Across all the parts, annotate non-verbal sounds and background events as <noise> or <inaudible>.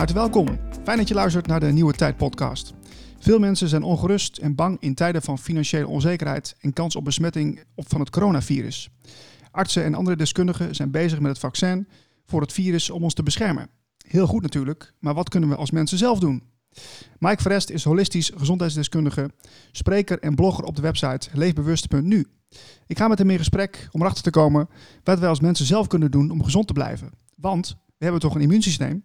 Harte welkom. Fijn dat je luistert naar de Nieuwe Tijd podcast. Veel mensen zijn ongerust en bang in tijden van financiële onzekerheid en kans op besmetting van het coronavirus. Artsen en andere deskundigen zijn bezig met het vaccin voor het virus om ons te beschermen. Heel goed natuurlijk, maar wat kunnen we als mensen zelf doen? Mike Verest is holistisch gezondheidsdeskundige, spreker en blogger op de website leefbewust.nu. Ik ga met hem in gesprek om erachter te komen wat wij als mensen zelf kunnen doen om gezond te blijven. Want we hebben toch een immuunsysteem?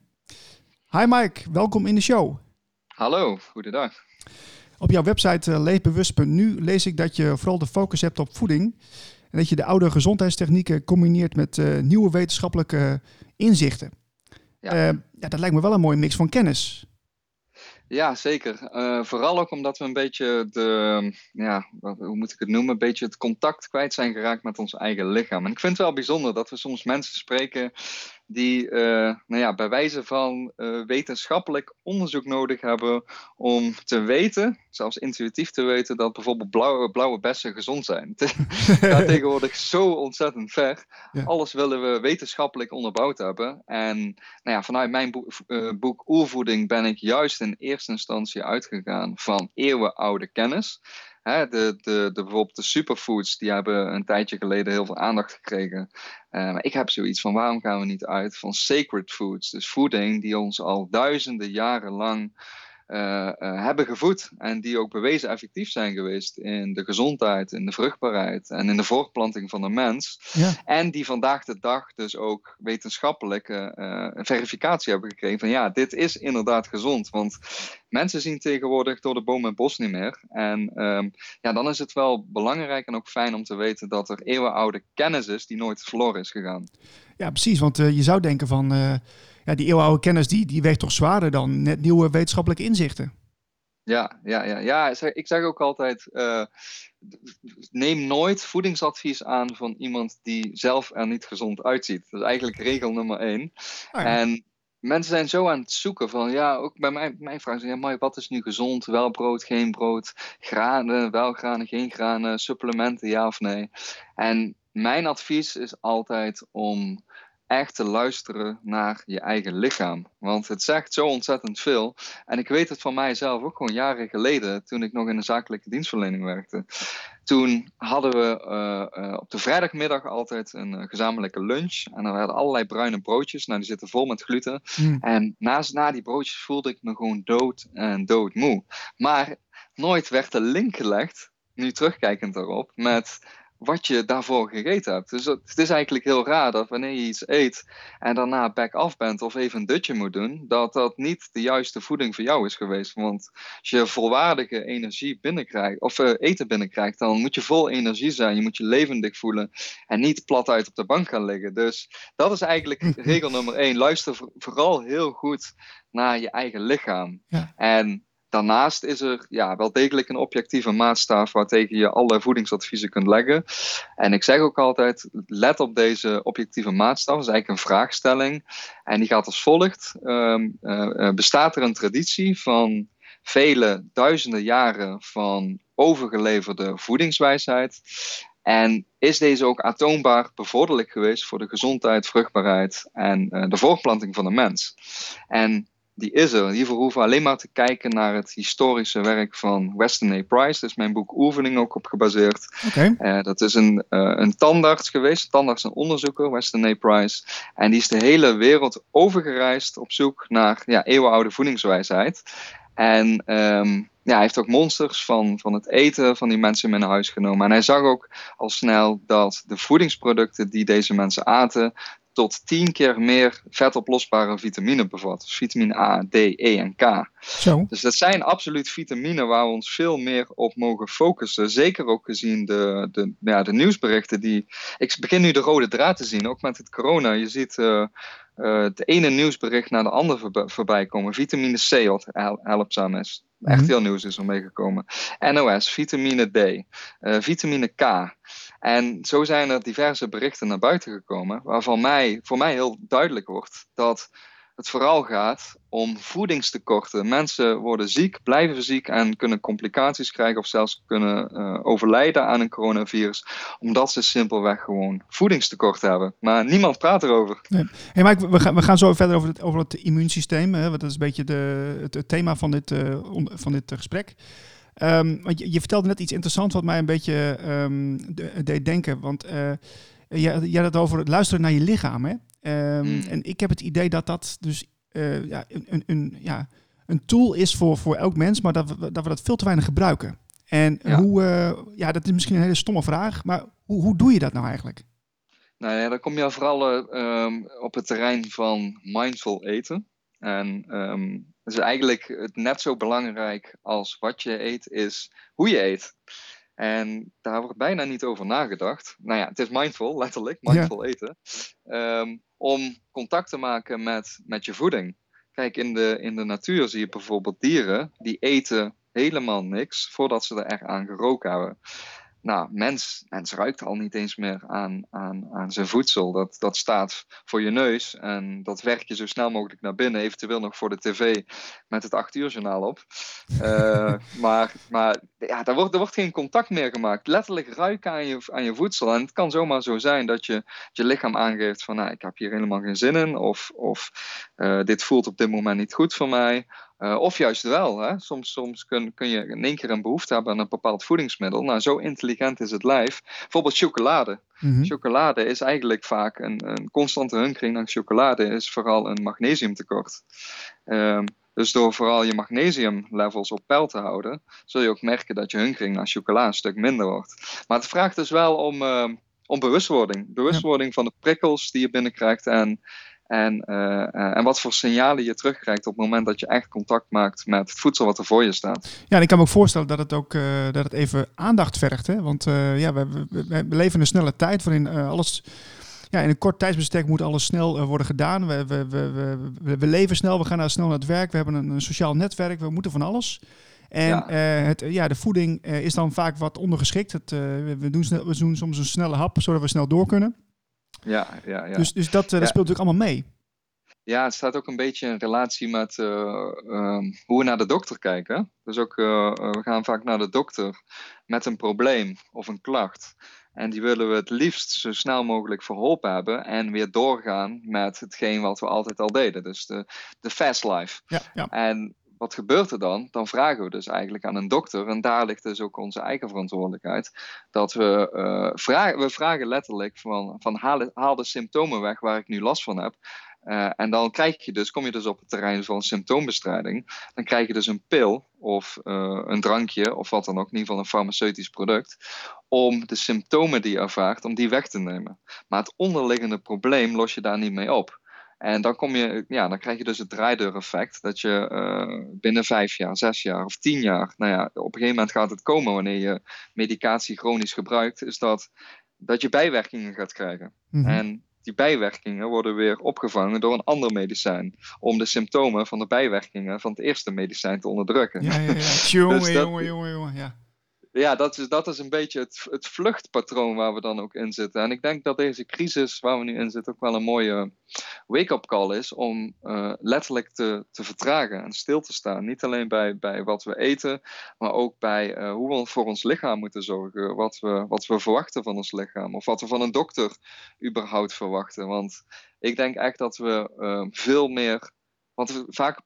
Hi Mike, welkom in de show. Hallo, goedendag. Op jouw website uh, leefbewust.nu lees ik dat je vooral de focus hebt op voeding. En dat je de oude gezondheidstechnieken combineert met uh, nieuwe wetenschappelijke inzichten. Ja. Uh, ja, dat lijkt me wel een mooie mix van kennis. Ja, zeker. Uh, vooral ook omdat we een beetje de, ja, hoe moet ik het noemen, een beetje het contact kwijt zijn geraakt met ons eigen lichaam. En ik vind het wel bijzonder dat we soms mensen spreken die uh, nou ja, bij wijze van uh, wetenschappelijk onderzoek nodig hebben om te weten, zelfs intuïtief te weten, dat bijvoorbeeld blauwe, blauwe bessen gezond zijn. <laughs> <laughs> Het gaat tegenwoordig zo ontzettend ver. Ja. Alles willen we wetenschappelijk onderbouwd hebben. En nou ja, vanuit mijn boek, uh, boek Oervoeding ben ik juist in eerste instantie uitgegaan van eeuwenoude kennis. De, de, de, bijvoorbeeld de superfoods, die hebben een tijdje geleden heel veel aandacht gekregen. Uh, maar ik heb zoiets van, waarom gaan we niet uit van sacred foods? Dus voeding die ons al duizenden jaren lang uh, uh, hebben gevoed. En die ook bewezen effectief zijn geweest in de gezondheid, in de vruchtbaarheid en in de voortplanting van de mens. Ja. En die vandaag de dag dus ook wetenschappelijke uh, verificatie hebben gekregen van ja, dit is inderdaad gezond. Want mensen zien tegenwoordig door de boom en bos niet meer. En um, ja, dan is het wel belangrijk en ook fijn om te weten dat er eeuwenoude kennis is die nooit verloren is gegaan. Ja, precies. Want je zou denken van ja, die eeuwenoude kennis die, die weegt toch zwaarder dan net nieuwe wetenschappelijke inzichten. Ja, ja, ja, ja. ik zeg ook altijd: uh, neem nooit voedingsadvies aan van iemand die zelf er niet gezond uitziet. Dat is eigenlijk regel nummer één. Oh ja. En mensen zijn zo aan het zoeken van, ja, ook bij mij, mijn vraag is, ja, maar wat is nu gezond? Wel brood, geen brood, granen, wel granen, geen granen, supplementen, ja of nee? En mijn advies is altijd om echt te luisteren naar je eigen lichaam. Want het zegt zo ontzettend veel. En ik weet het van mijzelf ook gewoon jaren geleden, toen ik nog in de zakelijke dienstverlening werkte. Toen hadden we uh, uh, op de vrijdagmiddag altijd een uh, gezamenlijke lunch. En er werden allerlei bruine broodjes. Nou, die zitten vol met gluten. Mm. En naast na die broodjes voelde ik me gewoon dood en doodmoe. Maar nooit werd de link gelegd, nu terugkijkend daarop, met wat je daarvoor gegeten hebt. Dus het is eigenlijk heel raar dat wanneer je iets eet en daarna back af bent of even een dutje moet doen, dat dat niet de juiste voeding voor jou is geweest. Want als je volwaardige energie binnenkrijgt, of uh, eten binnenkrijgt, dan moet je vol energie zijn. Je moet je levendig voelen en niet plat uit op de bank gaan liggen. Dus dat is eigenlijk <laughs> regel nummer één. Luister vooral heel goed naar je eigen lichaam. Ja. En Daarnaast is er ja, wel degelijk een objectieve maatstaf waartegen je alle voedingsadviezen kunt leggen. En ik zeg ook altijd, let op deze objectieve maatstaf. Dat is eigenlijk een vraagstelling. En die gaat als volgt. Um, uh, bestaat er een traditie van vele duizenden jaren van overgeleverde voedingswijsheid? En is deze ook atoombaar bevorderlijk geweest voor de gezondheid, vruchtbaarheid en uh, de voortplanting van de mens? En die is er. Hiervoor hoeven we alleen maar te kijken naar het historische werk van Weston A. Price. Daar is mijn boek Oefening ook op gebaseerd. Okay. Uh, dat is een, uh, een tandarts geweest, tandarts en onderzoeker, Weston A. Price. En die is de hele wereld overgereisd op zoek naar ja, eeuwenoude voedingswijsheid. En um, ja, hij heeft ook monsters van, van het eten van die mensen in huis genomen. En hij zag ook al snel dat de voedingsproducten die deze mensen aten, tot tien keer meer vetoplosbare vitamine bevat. Dus vitamine A, D, E en K. Zo. Dus dat zijn absoluut vitamine waar we ons veel meer op mogen focussen. Zeker ook gezien de, de, ja, de nieuwsberichten die... Ik begin nu de rode draad te zien, ook met het corona. Je ziet... Uh, uh, het ene nieuwsbericht naar de andere voorbij, voorbij komen. Vitamine C, wat helpzaam is. Echt mm -hmm. heel nieuws is er meegekomen. NOS, vitamine D, uh, vitamine K. En zo zijn er diverse berichten naar buiten gekomen, waarvan mij, voor mij heel duidelijk wordt dat het vooral gaat om voedingstekorten. Mensen worden ziek, blijven ziek en kunnen complicaties krijgen of zelfs kunnen uh, overlijden aan een coronavirus, omdat ze simpelweg gewoon voedingstekort hebben. Maar niemand praat erover. Nee. Hey Mike, we gaan, we gaan zo verder over het, over het immuunsysteem, hè, want dat is een beetje de, het, thema van dit, uh, van dit gesprek. Um, want je, vertelde net iets interessants wat mij een beetje um, deed denken. Want je had het over het luisteren naar je lichaam. Hè? Um, En ik heb het idee dat dat dus uh, ja, een, een, ja, een tool is voor, voor elk mens, maar dat we, dat we dat veel te weinig gebruiken. En ja. hoe, uh, ja, dat is misschien een hele stomme vraag, maar hoe, hoe doe je dat nou eigenlijk? Nou ja, dan kom je vooral uh, op het terrein van mindful eten. En um, dus eigenlijk het net zo belangrijk als wat je eet, is hoe je eet. En daar wordt bijna niet over nagedacht. Nou ja, het is mindful, <laughs> letterlijk, mindful eten. Um, om contact te maken met, met je voeding. Kijk, in de, in de natuur zie je bijvoorbeeld dieren die eten helemaal niks voordat ze er echt aan geroken hebben nou, mens, mens ruikt al niet eens meer aan, aan, aan zijn voedsel. Dat, dat staat voor je neus en dat werk je zo snel mogelijk naar binnen. Eventueel nog voor de tv met het 8 uur journaal op. Uh, <laughs> maar maar ja, daar, wordt, er wordt geen contact meer gemaakt. Letterlijk ruiken aan je, aan je voedsel. En het kan zomaar zo zijn dat je je lichaam aangeeft van nou, ik heb hier helemaal geen zin in. Of, of uh, dit voelt op dit moment niet goed voor mij. Uh, of juist wel. Hè? Soms, soms kun, kun je in één keer een behoefte hebben aan een bepaald voedingsmiddel. Nou, zo intelligent is het lijf. Bijvoorbeeld chocolade. Mm -hmm. Chocolade is eigenlijk vaak een, een constante hunkering naar chocolade. Is vooral een magnesiumtekort. Um, dus door vooral je magnesiumlevels op peil te houden, zul je ook merken dat je hunkering naar chocola een stuk minder wordt. Maar het vraagt dus wel om, uh, om bewustwording. Bewustwording ja. van de prikkels die je binnenkrijgt en en, uh, uh, en wat voor signalen je terugkrijgt op het moment dat je echt contact maakt met het voedsel wat er voor je staat. Ja, en ik kan me ook voorstellen dat het ook uh, dat het even aandacht vergt. Hè? Want ja, we, we, we, leven in een snelle tijd waarin alles. Ja, in een kort tijdsbestek moet alles snel worden gedaan. We, we, we, we, leven snel, we gaan naar snel naar het werk, we hebben een, een sociaal netwerk, we moeten van alles. En ja. het, ja, de voeding is dan vaak wat ondergeschikt. Het, we, doen we doen soms een snelle hap, zodat we snel door kunnen. Ja, ja, ja. Dus, dus dat, uh, dat speelt natuurlijk allemaal mee. Ja, het staat ook een beetje in relatie met uh, uh, hoe we naar de dokter kijken. Dus ook, uh, we gaan vaak naar de dokter met een probleem of een klacht. En die willen we het liefst zo snel mogelijk verholpen hebben en weer doorgaan met hetgeen wat we altijd al deden. Dus de, de fast life. Ja, ja. En wat gebeurt er dan? Dan vragen we dus eigenlijk aan een dokter, en daar ligt dus ook onze eigen verantwoordelijkheid, dat we, uh, vragen, we vragen letterlijk van, van haal, de symptomen weg waar ik nu last van heb. Uh, en dan krijg je dus, kom je dus op het terrein van symptoombestrijding, dan krijg je dus een pil of uh, een drankje of wat dan ook, in ieder geval een farmaceutisch product, om de symptomen die je ervaart, om die weg te nemen. Maar het onderliggende probleem los je daar niet mee op. En dan, kom je, ja, dan krijg je dus het draaideur-effect. Dat je uh, binnen vijf jaar, zes jaar of tien jaar, nou ja, op een gegeven moment gaat het komen wanneer je medicatie chronisch gebruikt, is dat, dat je bijwerkingen gaat krijgen. Mm -hmm. En die bijwerkingen worden weer opgevangen door een ander medicijn. Om de symptomen van de bijwerkingen van het eerste medicijn te onderdrukken. Ja, ja, ja. Jongen, <laughs> dus jongen, jongen, jongen, ja ja, dat is, dat is een beetje het, het vluchtpatroon waar we dan ook in zitten. En ik denk dat deze crisis waar we nu in zitten ook wel een mooie wake-up call is om uh, letterlijk te, te vertragen en stil te staan. Niet alleen bij, bij wat we eten, maar ook bij uh, hoe we voor ons lichaam moeten zorgen. Wat we, wat we verwachten van ons lichaam. Of wat we van een dokter überhaupt verwachten. Want ik denk echt dat we uh, veel meer want vaak,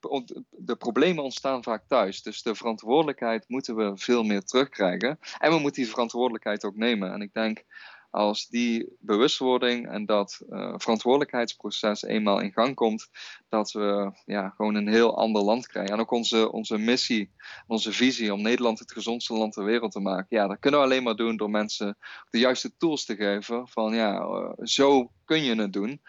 de problemen ontstaan vaak thuis. Dus de verantwoordelijkheid moeten we veel meer terugkrijgen. En we moeten die verantwoordelijkheid ook nemen. En ik denk, als die bewustwording en dat uh, verantwoordelijkheidsproces eenmaal in gang komt, dat we ja, gewoon een heel ander land krijgen. En ook onze, onze missie, onze visie om Nederland het gezondste land ter wereld te maken. Ja, dat kunnen we alleen maar doen door mensen de juiste tools te geven. Van ja, uh, zo kun je het doen.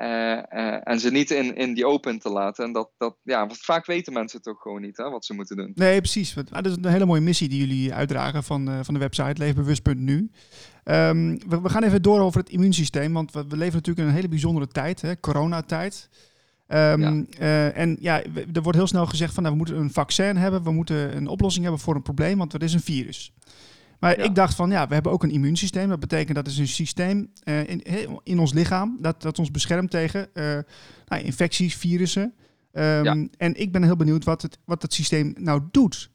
Uh, uh, en ze niet in, in die open te laten. En dat, dat, ja, want vaak weten mensen het ook gewoon niet, hè, wat ze moeten doen. Nee, precies. Maar dat is een hele mooie missie die jullie uitdragen van, uh, van de website leefbewust.nu. Um, we, we, gaan even door over het immuunsysteem, want we, we leven natuurlijk in een hele bijzondere tijd, hè, coronatijd. Um, ja. en ja, er wordt heel snel gezegd van nou, we moeten een vaccin hebben, we moeten een oplossing hebben voor een probleem, want er is een virus. Maar ik dacht van ja, we hebben ook een immuunsysteem. Dat betekent dat is een systeem uh, in, in ons lichaam dat, dat ons beschermt tegen uh, nou, infecties, virussen. Um, En ik ben heel benieuwd wat het, wat het systeem nou doet.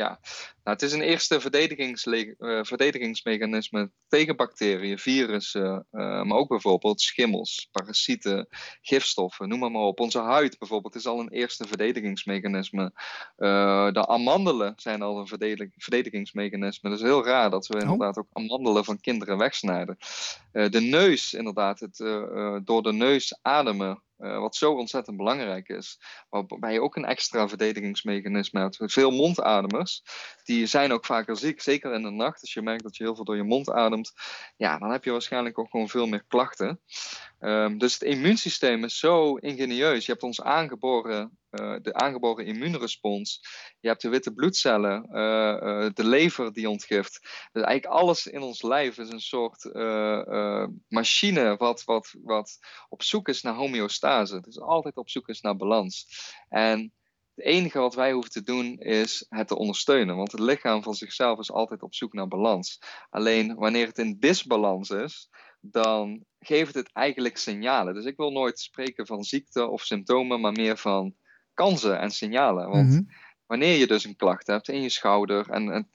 Ja, nou, het is een eerste uh, verdedigingsmechanisme tegen bacteriën, virussen, uh, maar ook bijvoorbeeld schimmels, parasieten, gifstoffen, noem maar, maar op. Onze huid bijvoorbeeld is al een eerste verdedigingsmechanisme. Uh, de amandelen zijn al een verdedig verdedigingsmechanisme. Het is heel raar dat we oh. inderdaad ook amandelen van kinderen wegsnijden. de neus, inderdaad, het door de neus ademen uh, wat zo ontzettend belangrijk is. Waarbij je ook een extra verdedigingsmechanisme hebt. Veel mondademers, die zijn ook vaker ziek. Zeker in de nacht, als je merkt dat je heel veel door je mond ademt. Ja, dan heb je waarschijnlijk ook gewoon veel meer klachten. Um, dus het immuunsysteem is zo ingenieus. Je hebt ons aangeboren, uh, de aangeboren immuunrespons. Je hebt de witte bloedcellen, uh, uh, de lever die ontgift. Dus eigenlijk alles in ons lijf is een soort machine wat, wat, wat op zoek is naar homeostase. Dus altijd op zoek is naar balans. En het enige wat wij hoeven te doen is het te ondersteunen. Want het lichaam van zichzelf is altijd op zoek naar balans. Alleen wanneer het in disbalans is, dan geeft het eigenlijk signalen. Dus ik wil nooit spreken van ziekte of symptomen, maar meer van kansen en signalen. Want mhm. wanneer je dus een klacht hebt in je schouder en, en,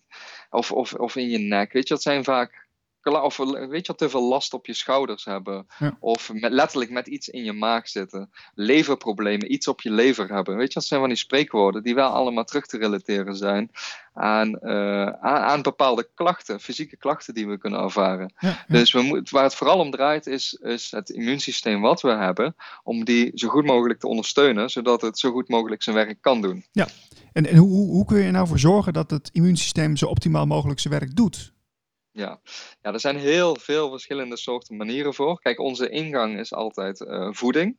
of, of, of in je nek, weet je, dat zijn vaak of weet je, te veel last op je schouders hebben. Of met, letterlijk met iets in je maag zitten. Leverproblemen, iets op je lever hebben. Weet je, dat zijn van die spreekwoorden die wel allemaal terug te relateren zijn aan, uh, aan, aan, bepaalde klachten, fysieke klachten die we kunnen ervaren. Dus we moet, waar het vooral om draait is, is het immuunsysteem wat we hebben, om die zo goed mogelijk te ondersteunen, zodat het zo goed mogelijk zijn werk kan doen. Ja, en, en hoe, hoe kun je er nou voor zorgen dat het immuunsysteem zo optimaal mogelijk zijn werk doet? Ja. ja, er zijn heel veel verschillende soorten manieren voor. Kijk, onze ingang is altijd uh, voeding.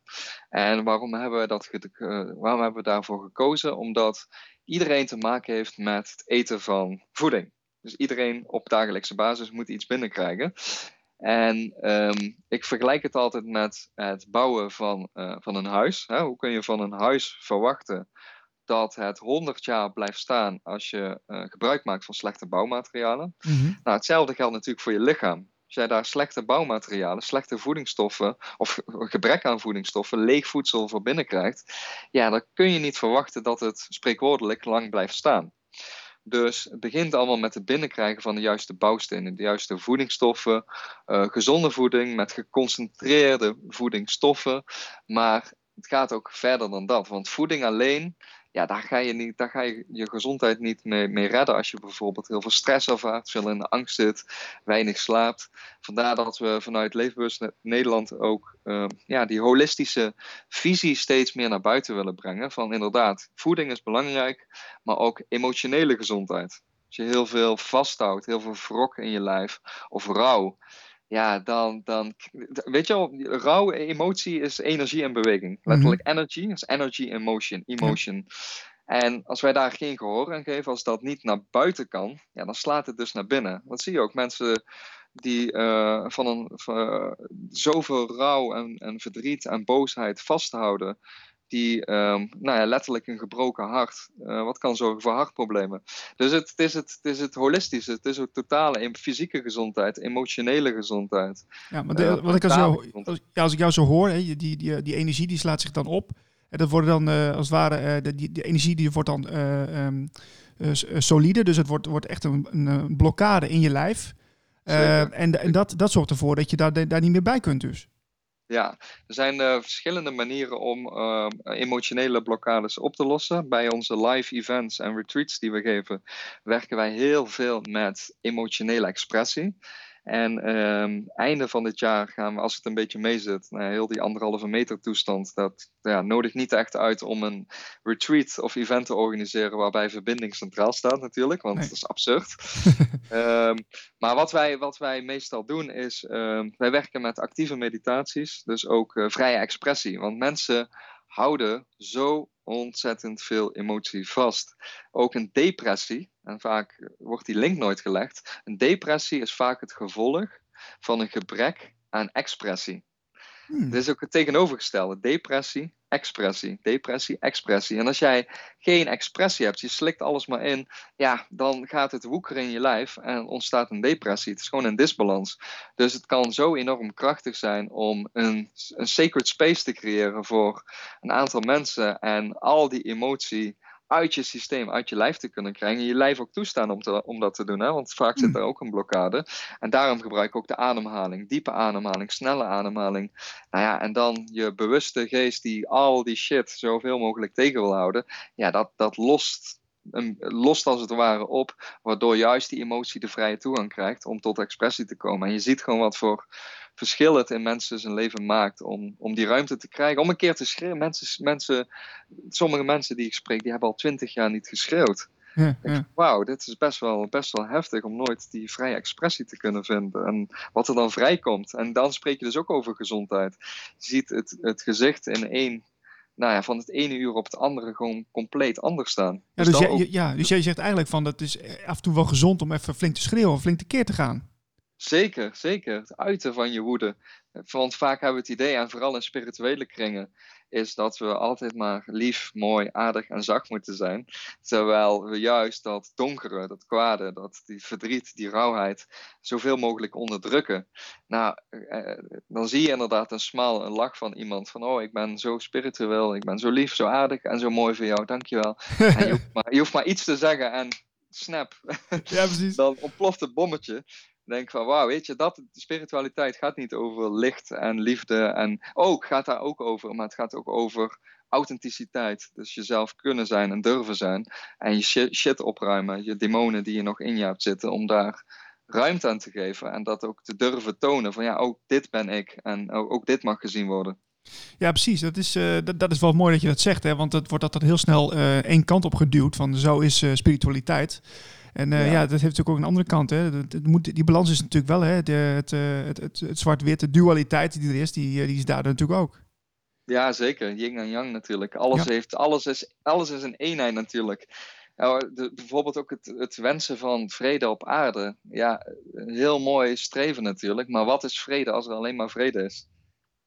En waarom hebben, we dat uh, waarom hebben we daarvoor gekozen? Omdat iedereen te maken heeft met het eten van voeding. Dus iedereen op dagelijkse basis moet iets binnenkrijgen. En um, ik vergelijk het altijd met het bouwen van, uh, van een huis. Hè? Hoe kun je van een huis verwachten dat het 100 jaar blijft staan als je uh, gebruik maakt van slechte bouwmaterialen. Mm -hmm. Nou, hetzelfde geldt natuurlijk voor je lichaam. Als jij daar slechte bouwmaterialen, slechte voedingsstoffen of gebrek aan voedingsstoffen, leeg voedsel voor binnenkrijgt, ja, dan kun je niet verwachten dat het spreekwoordelijk lang blijft staan. Dus het begint allemaal met het binnenkrijgen van de juiste bouwstenen, de juiste voedingsstoffen, uh, gezonde voeding met geconcentreerde voedingsstoffen. Maar het gaat ook verder dan dat, want voeding alleen ja, daar ga je, niet, daar ga je je gezondheid niet mee, redden als je bijvoorbeeld heel veel stress ervaart, veel in de angst zit, weinig slaapt. Vandaar dat we vanuit Leefbewust Nederland ook uh, ja, die holistische visie steeds meer naar buiten willen brengen. Van inderdaad, voeding is belangrijk, maar ook emotionele gezondheid. Als je heel veel vasthoudt, heel veel wrok in je lijf of rouw, ja, dan, dan weet je wel, rauwe emotie is energie en beweging. Mhm. Letterlijk energy is energy in motion, emotion. En als wij daar geen gehoor aan geven, als dat niet naar buiten kan, ja, dan slaat het dus naar binnen. Dat zie je ook, mensen die uh, van een, uh, zoveel rouw en, en verdriet en boosheid vasthouden, die um, nou ja, letterlijk een gebroken hart, uh, wat kan zorgen voor hartproblemen. Dus het, het, is het, het is het holistische, het is ook totale fysieke gezondheid, emotionele gezondheid. Ja, maar de, uh, wat ik als, jou, als, ja, als ik jou zo hoor, hè, die, die, die energie die slaat zich dan op. En dat wordt dan uh, als het ware, de, die, die energie die wordt dan um, solide, dus het wordt, wordt echt een, een blokkade in je lijf. en en dat, dat zorgt ervoor dat je daar, daar niet meer bij kunt dus. Ja, er zijn uh, verschillende manieren om uh, emotionele blokkades op te lossen. Bij onze live events en retreats die we geven, werken wij heel veel met emotionele expressie. En um, einde van dit jaar gaan we, als het een beetje meezit, nou, heel die anderhalve meter toestand, dat ja, nodigt niet echt uit om een retreat of event te organiseren waarbij verbinding centraal staat natuurlijk, want dat is absurd. um, <laughs> maar wat wij, wat wij meestal doen is, um, wij werken met actieve meditaties, dus ook uh, vrije expressie. Want mensen houden zo ontzettend veel emotie vast. Ook een depressie, en vaak wordt die link nooit gelegd. Een depressie is vaak het gevolg van een gebrek aan expressie. Hmm. Dit is ook het tegenovergestelde. Depressie, expressie. Depressie, expressie. En als jij geen expressie hebt, je slikt alles maar in, ja, dan gaat het woekeren in je lijf en ontstaat een depressie. Het is gewoon een disbalans. Dus het kan zo enorm krachtig zijn om een, een sacred space te creëren voor een aantal mensen en al die emotie uit je systeem, uit je lijf te kunnen krijgen. En je lijf ook toestaan om, te, om dat te doen. Hè? Want vaak zit er hmm. ook een blokkade. En daarom gebruik ik ook de ademhaling. Diepe ademhaling, snelle ademhaling. Nou ja, en dan je bewuste geest die al die shit zoveel mogelijk tegen wil houden. Ja, dat, dat lost lost als het ware op, waardoor juist die emotie de vrije toegang krijgt om tot expressie te komen. En je ziet gewoon wat voor verschil het in mensen zijn leven maakt om, om die ruimte te krijgen. Om een keer te schreeuwen. Mensen, mensen, sommige mensen die ik spreek, die hebben al twintig jaar niet geschreeuwd. Ja, ja. Wauw, dit is best wel, best wel heftig om nooit die vrije expressie te kunnen vinden. En wat er dan vrijkomt. En dan spreek je dus ook over gezondheid. Je ziet het, het gezicht in één nou ja, van het ene uur op het andere gewoon compleet anders staan. Ja, dus, jij, ja, dus jij zegt eigenlijk van dat is af en toe wel gezond om even flink te schreeuwen of flink keer te gaan. Zeker, zeker. Het uiten van je woede. Want vaak hebben we het idee, en vooral in spirituele kringen, is dat we altijd maar lief, mooi, aardig en zacht moeten zijn. Terwijl we juist dat donkere, dat kwade, dat die verdriet, die rauwheid, zoveel mogelijk onderdrukken. Nou, eh, dan zie je inderdaad een smaal, een lach van iemand van, oh, ik ben zo spiritueel, ik ben zo lief, zo aardig en zo mooi voor jou, dankjewel. en je <laughs> hoeft maar, je hoeft maar iets te zeggen en snap. Ja, precies. dan ontploft het bommetje denk van wauw, weet je, dat, spiritualiteit gaat niet over licht en liefde. En ook gaat daar ook over, maar het gaat ook over authenticiteit. Dus jezelf kunnen zijn en durven zijn. En je shit, shit opruimen, je demonen die je nog in je hebt zitten, om daar ruimte aan te geven. En dat ook te durven tonen van ja, ook dit ben ik. En ook, dit mag gezien worden. Ja, precies. Dat is, uh, dat, dat, is wel mooi dat je dat zegt. Hè? Want het wordt altijd heel snel uh, één kant op geduwd. Van zo is uh, spiritualiteit. En uh, ja. dat heeft natuurlijk ook een andere kant. Hè. Het, moet, die balans is natuurlijk wel, hè, de, het, eh, het, het, het zwart-wit, dualiteit die er is, die, eh, die is daar natuurlijk ook. Ja, zeker. Yin en yang natuurlijk. Alles, heeft, alles, is, alles is een eenheid natuurlijk. de, bijvoorbeeld ook het, het wensen van vrede op aarde. Ja, heel mooi streven natuurlijk. Maar wat is vrede als er alleen maar vrede is?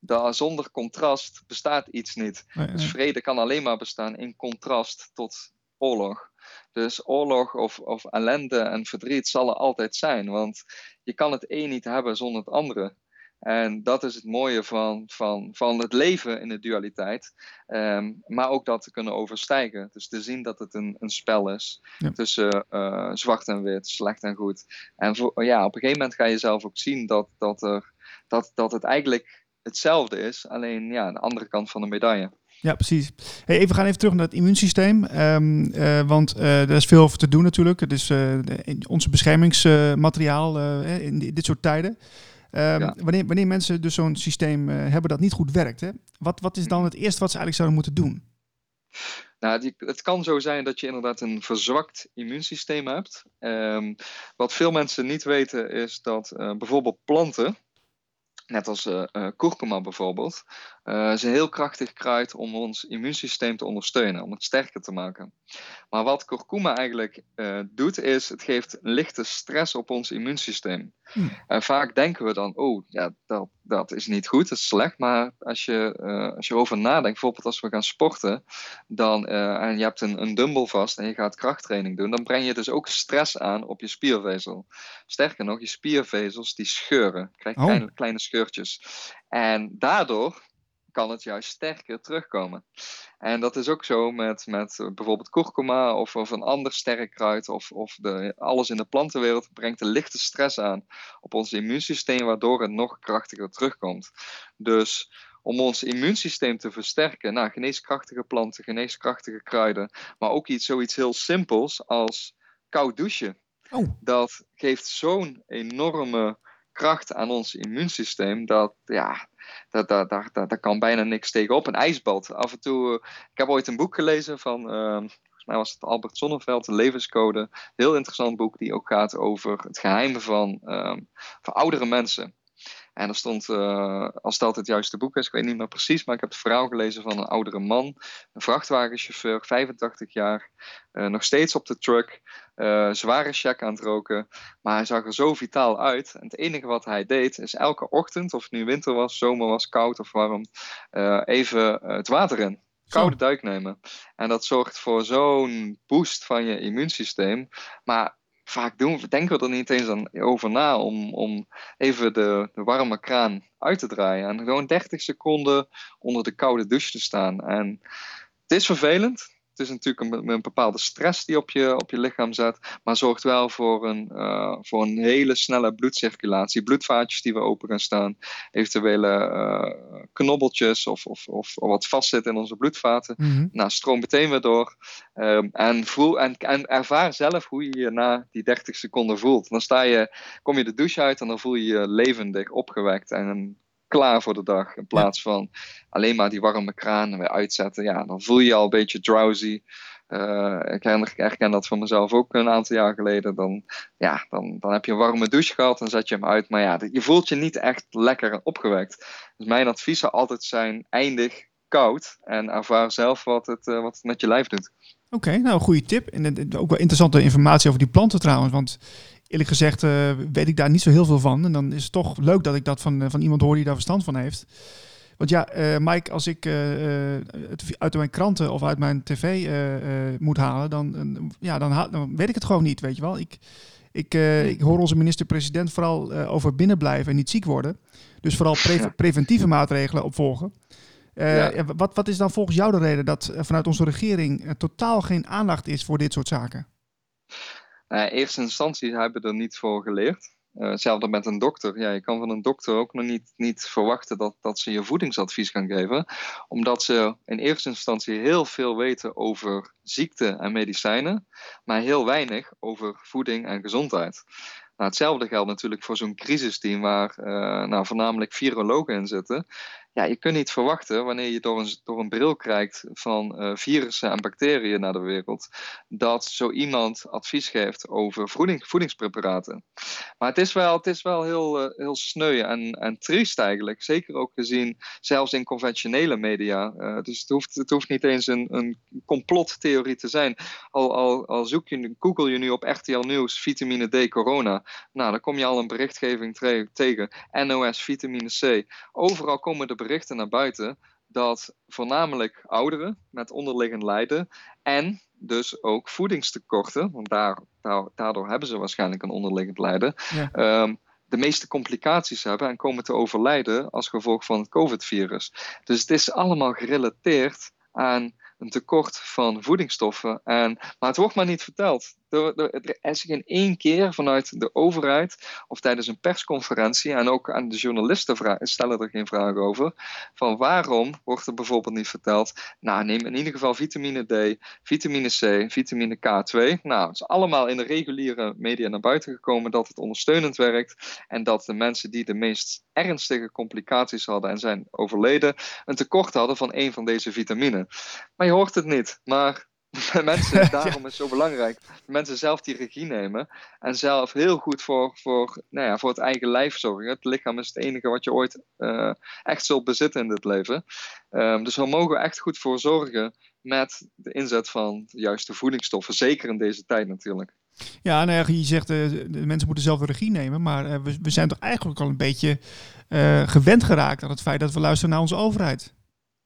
Da, zonder contrast bestaat iets niet. Dus vrede kan alleen maar bestaan in contrast tot oorlog. Dus oorlog of, of ellende en verdriet zal er altijd zijn, want je kan het een niet hebben zonder het andere. En dat is het mooie van, van, van het leven in de dualiteit. Um, maar ook dat te kunnen overstijgen. Dus te zien dat het een, een spel is tussen uh, zwart en wit, slecht en goed. En voor, ja, op een gegeven moment ga je zelf ook zien dat, dat, er, dat, dat het eigenlijk hetzelfde is, alleen ja, de andere kant van de medaille. Ja, precies. Hey, even, we gaan even terug naar het immuunsysteem. Um, uh, want uh, er is veel over te doen natuurlijk. Het is uh, onze beschermingsmateriaal in dit soort tijden. Um, wanneer, wanneer mensen dus zo'n systeem hebben dat niet goed werkt, hè? Wat, wat is dan het eerste wat ze eigenlijk zouden moeten doen? Nou, die, het kan zo zijn dat je inderdaad een verzwakt immuunsysteem hebt. Um, wat veel mensen niet weten is dat bijvoorbeeld planten, net als uh, kurkuma bijvoorbeeld, uh, is een heel krachtig kruid om ons immuunsysteem te ondersteunen, om het sterker te maken. Maar wat kurkuma eigenlijk uh, doet, is het geeft lichte stress op ons immuunsysteem. Hmm. En vaak denken we dan, oh, ja, dat, dat is niet goed, dat is slecht. Maar als je, uh, als je erover nadenkt, bijvoorbeeld als we gaan sporten, dan, en je hebt een, een dumbbell vast en je gaat krachttraining doen, dan breng je dus ook stress aan op je spiervezel. Sterker nog, je spiervezels die scheuren, krijg je oh. kleine, kleine scheurtjes. En daardoor kan het juist sterker terugkomen. En dat is ook zo met, met bijvoorbeeld kurkuma of, of een ander sterk kruid of, of de, alles in de plantenwereld brengt een lichte stress aan op ons immuunsysteem, waardoor het nog krachtiger terugkomt. Dus om ons immuunsysteem te versterken, nou, geneeskrachtige planten, geneeskrachtige kruiden, maar ook iets, zoiets heel simpels als koud douchen. Oh. Dat geeft zo'n enorme kracht aan ons immuunsysteem dat ja, daar, daar, daar, kan bijna niks tegenop. Een ijsbad. Af en toe, ik heb ooit een boek gelezen van, uh, volgens mij was het Albert Sonneveld, de Levenscode. Heel interessant boek die ook gaat over het geheim van, uh, van oudere mensen. En er stond, uh, als dat het juiste boek is, ik weet niet meer precies, maar ik heb het verhaal gelezen van een oudere man, een vrachtwagenchauffeur, 85 jaar, uh, nog steeds op de truck, uh, zware check aan het roken, maar hij zag er zo vitaal uit. En het enige wat hij deed, is elke ochtend, of het nu winter was, zomer was, koud of warm, even het water in koude duik nemen. En dat zorgt voor zo'n boost van je immuunsysteem. Maar vaak doen, denken we er niet eens aan, over na om, om even de, de warme kraan uit te draaien. En gewoon 30 seconden onder de koude douche te staan. En het is vervelend is natuurlijk een, een, bepaalde stress die op je, op je lichaam zet, maar zorgt wel voor een, uh, voor een hele snelle bloedcirculatie. Bloedvaatjes die we open gaan staan, eventuele uh, knobbeltjes of, of, of, wat vastzit in onze bloedvaten. Mm Nou, stroom meteen weer door. Um, en, voel, en, en ervaar zelf hoe je je na die 30 seconden voelt. Dan sta je, kom je de douche uit en dan voel je je levendig, opgewekt en klaar voor de dag. In plaats van alleen maar die warme kraan weer uitzetten. Ja, dan voel je je al een beetje drowsy. Uh, ik, herken, dat van mezelf ook een aantal jaar geleden. Dan, ja, dan, dan heb je een warme douche gehad, dan zet je hem uit. Maar ja, je voelt je niet echt lekker en opgewekt. Dus mijn advies zou altijd zijn: eindig koud en ervaar zelf wat het, uh, wat het met je lijf doet. Oké, nou een goede tip. En ook wel interessante informatie over die planten trouwens. Want eerlijk gezegd uh, weet ik daar niet zo heel veel van. En dan is het toch leuk dat ik dat van, eh, van iemand hoor die daar verstand van heeft. Want ja, uh, Mike, als ik het uit mijn kranten of uit mijn tv moet halen, dan, ja, dan, dan, weet ik het gewoon niet, weet je wel. Ik, ik, ik hoor onze minister-president vooral over binnenblijven en niet ziek worden. Dus vooral preventieve maatregelen opvolgen. Ja. wat, wat is dan volgens jou de reden dat vanuit onze regering totaal geen aandacht is voor dit soort zaken? Uh, eerste instantie hebben er niet voor geleerd. Uh, hetzelfde met een dokter. Ja, je kan van een dokter ook nog niet, niet verwachten dat, dat ze je voedingsadvies gaan geven, omdat ze in eerste instantie heel veel weten over ziekte en medicijnen, maar heel weinig over voeding en gezondheid. Nou, hetzelfde geldt natuurlijk voor zo'n crisisteam waar uh, nou, voornamelijk virologen in zitten ja, je kunt niet verwachten wanneer je door een, door een bril kijkt van uh, virussen en bacteriën naar de wereld, dat zo iemand advies geeft over voeding, voedingspreparaten. Maar het is wel, het is wel heel, uh, heel sneu en, en triest eigenlijk. Zeker ook gezien, zelfs in conventionele media. Uh, dus het hoeft, het hoeft niet eens een, een complottheorie te zijn. Al, al, al zoek je, google je nu op RTL Nieuws vitamine D corona. Nou, dan kom je al een berichtgeving tegen. NOS vitamine C. Overal komen de berichten naar buiten dat voornamelijk ouderen met onderliggend lijden en dus ook voedingstekorten, want daar, daardoor hebben ze waarschijnlijk een onderliggend lijden, ehm, de meeste complicaties hebben en komen te overlijden als gevolg van het COVID-virus. Dus het is allemaal gerelateerd aan een tekort van voedingsstoffen. En, maar het wordt maar niet verteld. Er, is geen één keer vanuit de overheid of tijdens een persconferentie en ook aan de journalisten stellen er geen vragen over. Van waarom wordt er bijvoorbeeld niet verteld? Nou, neem in ieder geval vitamine D, vitamine C, vitamine K2. Nou, het is allemaal in de reguliere media naar buiten gekomen dat het ondersteunend werkt en dat de mensen die de meest ernstige complicaties hadden en zijn overleden, een tekort hadden van een van deze vitamine. Maar je hoort het niet. Maar <laughs> mensen, <laughs> daarom is het zo belangrijk. Mensen zelf die regie nemen. En zelf heel goed voor, voor, nou ja, voor het eigen lijf zorgen. Het lichaam is het enige wat je ooit uh, echt zult bezitten in dit leven. Um, dus we mogen echt goed voor zorgen met de inzet van de juiste voedingsstoffen. Zeker in deze tijd natuurlijk. Ja, nou je zegt uh, de mensen moeten zelf de regie nemen. Maar uh, we, we, zijn toch eigenlijk al een beetje gewend geraakt aan het feit dat we luisteren naar onze overheid.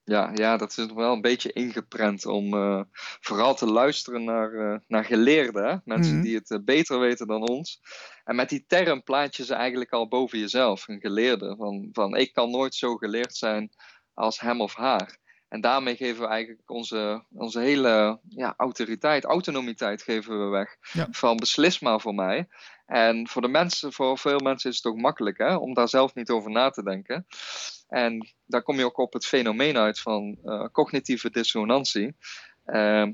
Ja, ja, dat is wel een beetje ingeprent om uh, vooral te luisteren naar, uh, naar geleerden. Mensen mhm. die het uh, beter weten dan ons. En met die term plaat je ze eigenlijk al boven jezelf, een geleerde. Van, van ik kan nooit zo geleerd zijn als hem of haar. En daarmee geven we eigenlijk onze, onze hele ja, autoriteit, autonomiteit geven we weg. Van beslis maar voor mij. En voor de mensen, voor veel mensen is het ook makkelijk hè, om daar zelf niet over na te denken. En daar kom je ook op het fenomeen uit van uh, cognitieve dissonantie. Uh,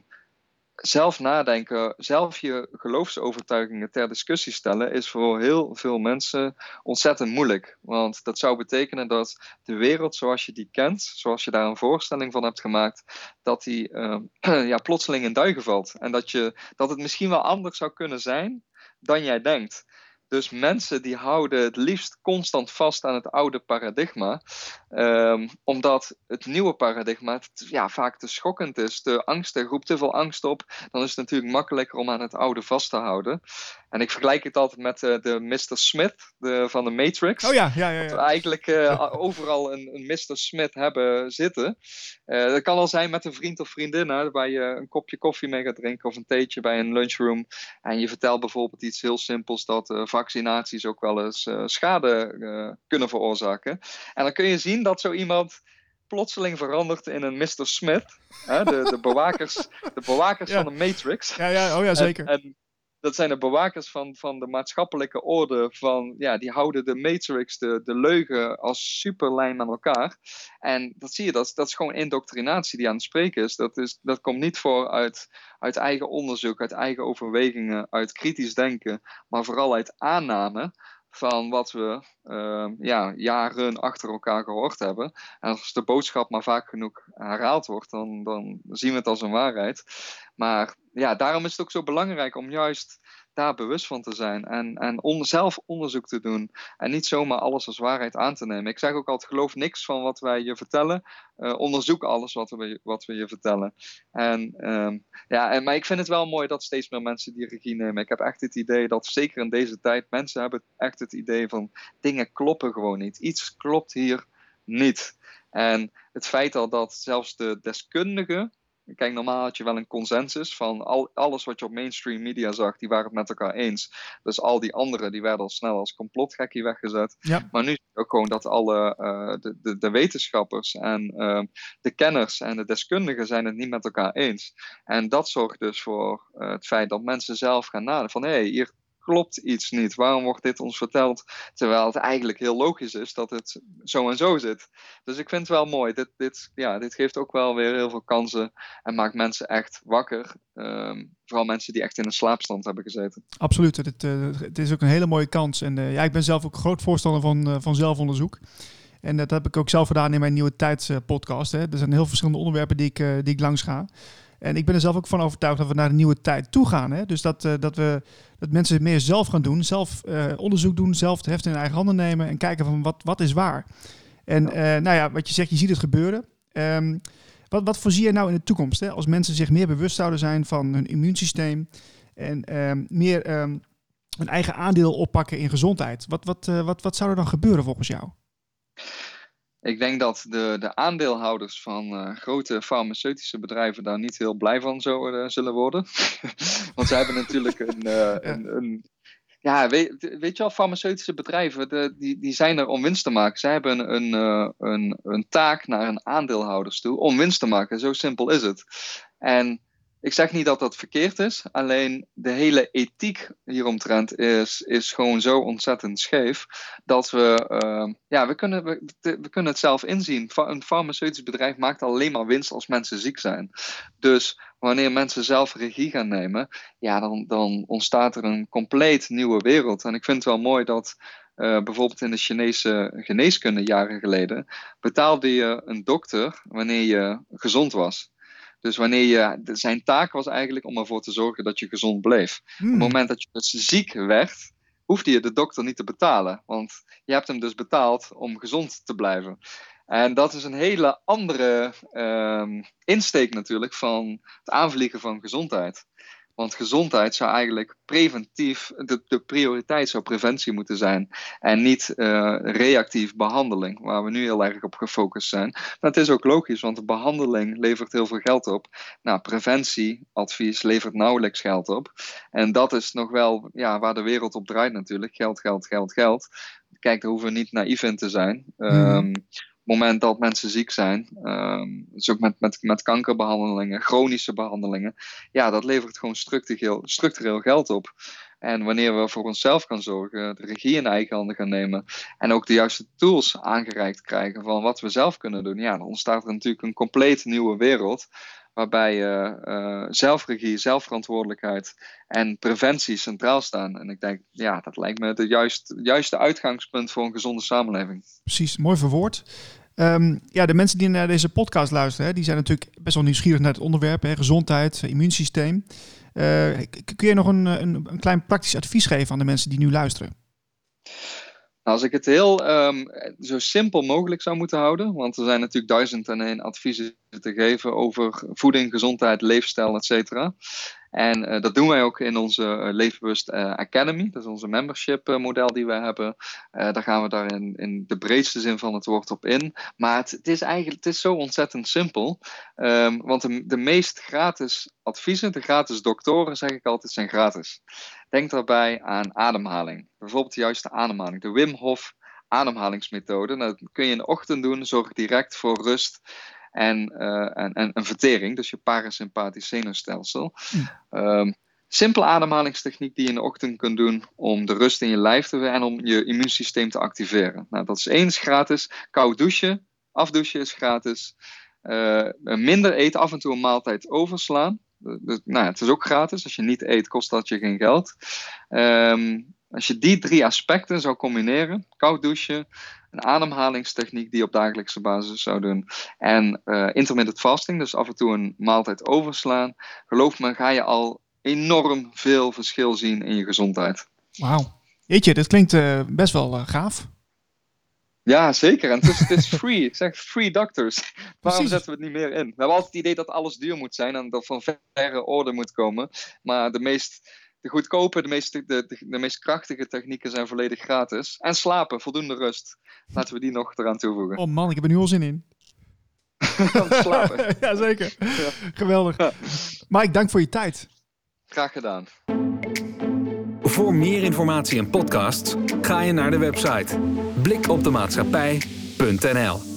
zelf nadenken, zelf je geloofsovertuigingen ter discussie stellen, is voor heel veel mensen ontzettend moeilijk. Want dat zou betekenen dat de wereld zoals je die kent, zoals je daar een voorstelling van hebt gemaakt, dat die uh, <clears throat> ja, plotseling in duigen valt. En dat, je, dat het misschien wel anders zou kunnen zijn dan jij denkt. Dus mensen die houden het liefst constant vast aan het oude paradigma. Um, omdat het nieuwe paradigma ja, vaak te schokkend is, te angstig, roept te veel angst op. Dan is het natuurlijk makkelijker om aan het oude vast te houden. En ik vergelijk het altijd met uh, de Mr. Smith de, van de Matrix. Oh ja, ja, ja. ja. Dat we eigenlijk uh, overal een, een Mr. Smith hebben zitten. Uh, dat kan al zijn met een vriend of vriendin, hè, waar je een kopje koffie mee gaat drinken of een theetje bij een lunchroom. En je vertelt bijvoorbeeld iets heel simpels dat vaccinaties ook wel eens schade kunnen veroorzaken. En dan kun je zien dat zo iemand plotseling verandert in een Mr. Smith. Hè, de, de bewakers, de bewakers <laughs> van de Matrix. Ja, ja, oh ja, zeker. En, dat zijn de bewakers van, van de maatschappelijke orde. Van, ja, die houden de Matrix, de, de leugen, als superlijn aan elkaar. En dat zie je, dat, dat is gewoon indoctrinatie die aan het spreken is. Dat, is, dat komt niet voor uit, uit eigen onderzoek, uit eigen overwegingen, uit kritisch denken, maar vooral uit aanname van wat we uh, ja, jaren achter elkaar gehoord hebben. En als de boodschap maar vaak genoeg herhaald wordt, dan, dan zien we het als een waarheid. Maar ja, daarom is het ook zo belangrijk om juist daar bewust van te zijn en, en on, zelf onderzoek te doen en niet zomaar alles als waarheid aan te nemen. Ik zeg ook altijd, geloof niks van wat wij je vertellen, uh, onderzoek alles wat we, wat we je vertellen. En, um, ja, en, maar ik vind het wel mooi dat steeds meer mensen die regie nemen. Ik heb echt het idee dat, zeker in deze tijd, mensen hebben echt het idee van dingen kloppen gewoon niet. Iets klopt hier niet. En het feit al dat zelfs de deskundigen Kijk, normaal had je wel een consensus van al, alles wat je op mainstream media zag, die waren het met elkaar eens. Dus al die anderen, die werden al snel als complotgekkie weggezet. Ja. Maar nu ook gewoon dat alle uh, de, de, de, wetenschappers en uh, de kenners en de deskundigen zijn het niet met elkaar eens. En dat zorgt dus voor uh, het feit dat mensen zelf gaan nadenken van hé, hey, hier klopt iets niet. Waarom wordt dit ons verteld? Terwijl het eigenlijk heel logisch is dat het zo en zo zit. Dus ik vind het wel mooi. Dit, dit, ja, dit geeft ook wel weer heel veel kansen en maakt mensen echt wakker. Um, vooral mensen die echt in een slaapstand hebben gezeten. Absoluut. Het, uh, het is ook een hele mooie kans. En uh, ja, ik ben zelf ook groot voorstander van, uh, van zelfonderzoek. En dat heb ik ook zelf gedaan in mijn Nieuwe Tijds podcast. Er zijn heel verschillende onderwerpen die ik, die ik langs ga. En ik ben er zelf ook van overtuigd dat we naar een nieuwe tijd toe gaan. Hè? Dus dat, uh, dat, we, dat mensen meer zelf gaan doen, zelf uh, onderzoek doen, zelf het heft in eigen handen nemen en kijken van wat, wat is waar. En uh, nou ja, wat je zegt, je ziet het gebeuren. Um, wat, wat voorzie je nou in de toekomst? Hè? Als mensen zich meer bewust zouden zijn van hun immuunsysteem en um, meer um, hun eigen aandeel oppakken in gezondheid. Wat, wat, wat, wat zou er dan gebeuren volgens jou? Ik denk dat de, de aandeelhouders van uh, grote farmaceutische bedrijven daar niet heel blij van zo, uh, zullen worden. <laughs> Want ze hebben natuurlijk <laughs> een, uh, een, een, ja, weet, weet je wel, farmaceutische bedrijven, de, die, die zijn er om winst te maken. Zij hebben een, een, een taak naar hun aandeelhouders toe om winst te maken. Zo simpel is het. En ik zeg niet dat dat verkeerd is, alleen de hele ethiek hieromtrent is, is gewoon zo ontzettend scheef dat we, uh, ja, we kunnen, we, kunnen het zelf inzien. Een farmaceutisch bedrijf maakt alleen maar winst als mensen ziek zijn. Dus wanneer mensen zelf regie gaan nemen, ja, dan, dan ontstaat er een compleet nieuwe wereld. En ik vind het wel mooi dat uh, bijvoorbeeld in de Chinese geneeskunde jaren geleden betaalde je een dokter wanneer je gezond was. Dus wanneer je, zijn taak was eigenlijk om ervoor te zorgen dat je gezond bleef. Hmm. Op het moment dat je dus ziek werd, hoefde je de dokter niet te betalen. Want je hebt hem dus betaald om gezond te blijven. En dat is een hele andere uh, insteek natuurlijk van het aanvliegen van gezondheid. Want gezondheid zou eigenlijk preventief, de, de prioriteit zou preventie moeten zijn. En niet uh, reactief behandeling, waar we nu heel erg op gefocust zijn. Dat is ook logisch, want de behandeling levert heel veel geld op. Nou, preventieadvies levert nauwelijks geld op. En dat is nog wel ja, waar de wereld op draait natuurlijk. Geld, geld, geld, geld. Kijk, daar hoeven we niet naïef in te zijn. Um, moment dat mensen ziek zijn, um, dus ook met, met, met kankerbehandelingen, chronische behandelingen, ja, dat levert gewoon structureel, structureel geld op. En wanneer we voor onszelf gaan zorgen, de regie in eigen handen gaan nemen en ook de juiste tools aangereikt krijgen van wat we zelf kunnen doen, ja, dan ontstaat er natuurlijk een compleet nieuwe wereld waarbij uh, uh, zelfregie, zelfverantwoordelijkheid en preventie centraal staan. En ik denk, ja, dat lijkt me het juist, juiste uitgangspunt voor een gezonde samenleving. Precies, mooi verwoord. Um, ja, de mensen die naar deze podcast luisteren, die zijn natuurlijk best wel nieuwsgierig naar het onderwerp, hè, gezondheid, immuunsysteem. Uh, kun je nog een, een, een, klein praktisch advies geven aan de mensen die nu luisteren? Nou, als ik het heel um, zo simpel mogelijk zou moeten houden, want er zijn natuurlijk duizend en één adviezen te geven over voeding, gezondheid, leefstijl, et cetera. En uh, dat doen wij ook in onze uh, Academy. Dat is onze membership model die wij hebben. daar gaan we daar in, de breedste zin van het woord op in. Maar het, is eigenlijk het is zo ontzettend simpel. Um, want de, de meest gratis adviezen, de gratis doktoren, zeg ik altijd, zijn gratis. Denk daarbij aan ademhaling. Bijvoorbeeld de juiste ademhaling. De Wim Hof ademhalingsmethode. Nou, dat kun je in de ochtend doen. Zorg direct voor rust en, uh, en, en, en, vertering. Dus je parasympathisch zenuwstelsel. Hm. Um, simpele ademhalingstechniek die je in de ochtend kunt doen om de rust in je lijf te en om je immuunsysteem te activeren. Nou, dat is één is gratis. Koud douchen, afdouchen is gratis. Uh, minder eten, af en toe een maaltijd overslaan. Dus, nou, het is ook gratis. Als je niet eet, kost dat je geen geld. Um, als je die drie aspecten zou combineren, koud douchen, een ademhalingstechniek die je op dagelijkse basis zou doen, en uh, intermittent fasting, dus af en toe een maaltijd overslaan, geloof me, ga je al enorm veel verschil zien in je gezondheid. Wauw. Jeetje, dit klinkt uh, best wel uh, gaaf. Ja, zeker. En het is, het is free. Ik zeg free doctors. <laughs> Waarom zetten we het niet meer in? We hebben altijd het idee dat alles duur moet zijn en dat van verre orde moet komen. Maar de meest de goedkope, de meest, de, de, de, meest krachtige technieken zijn volledig gratis. En slapen, voldoende rust. Laten we die nog eraan toevoegen. Oh man, ik heb er nu al zin in. <laughs> slapen. <laughs> Jazeker. Ja. Geweldig. Ja. Mike, dank voor je tijd. Graag gedaan. Voor meer informatie en podcasts ga je naar de website blikopdemaatschappij.nl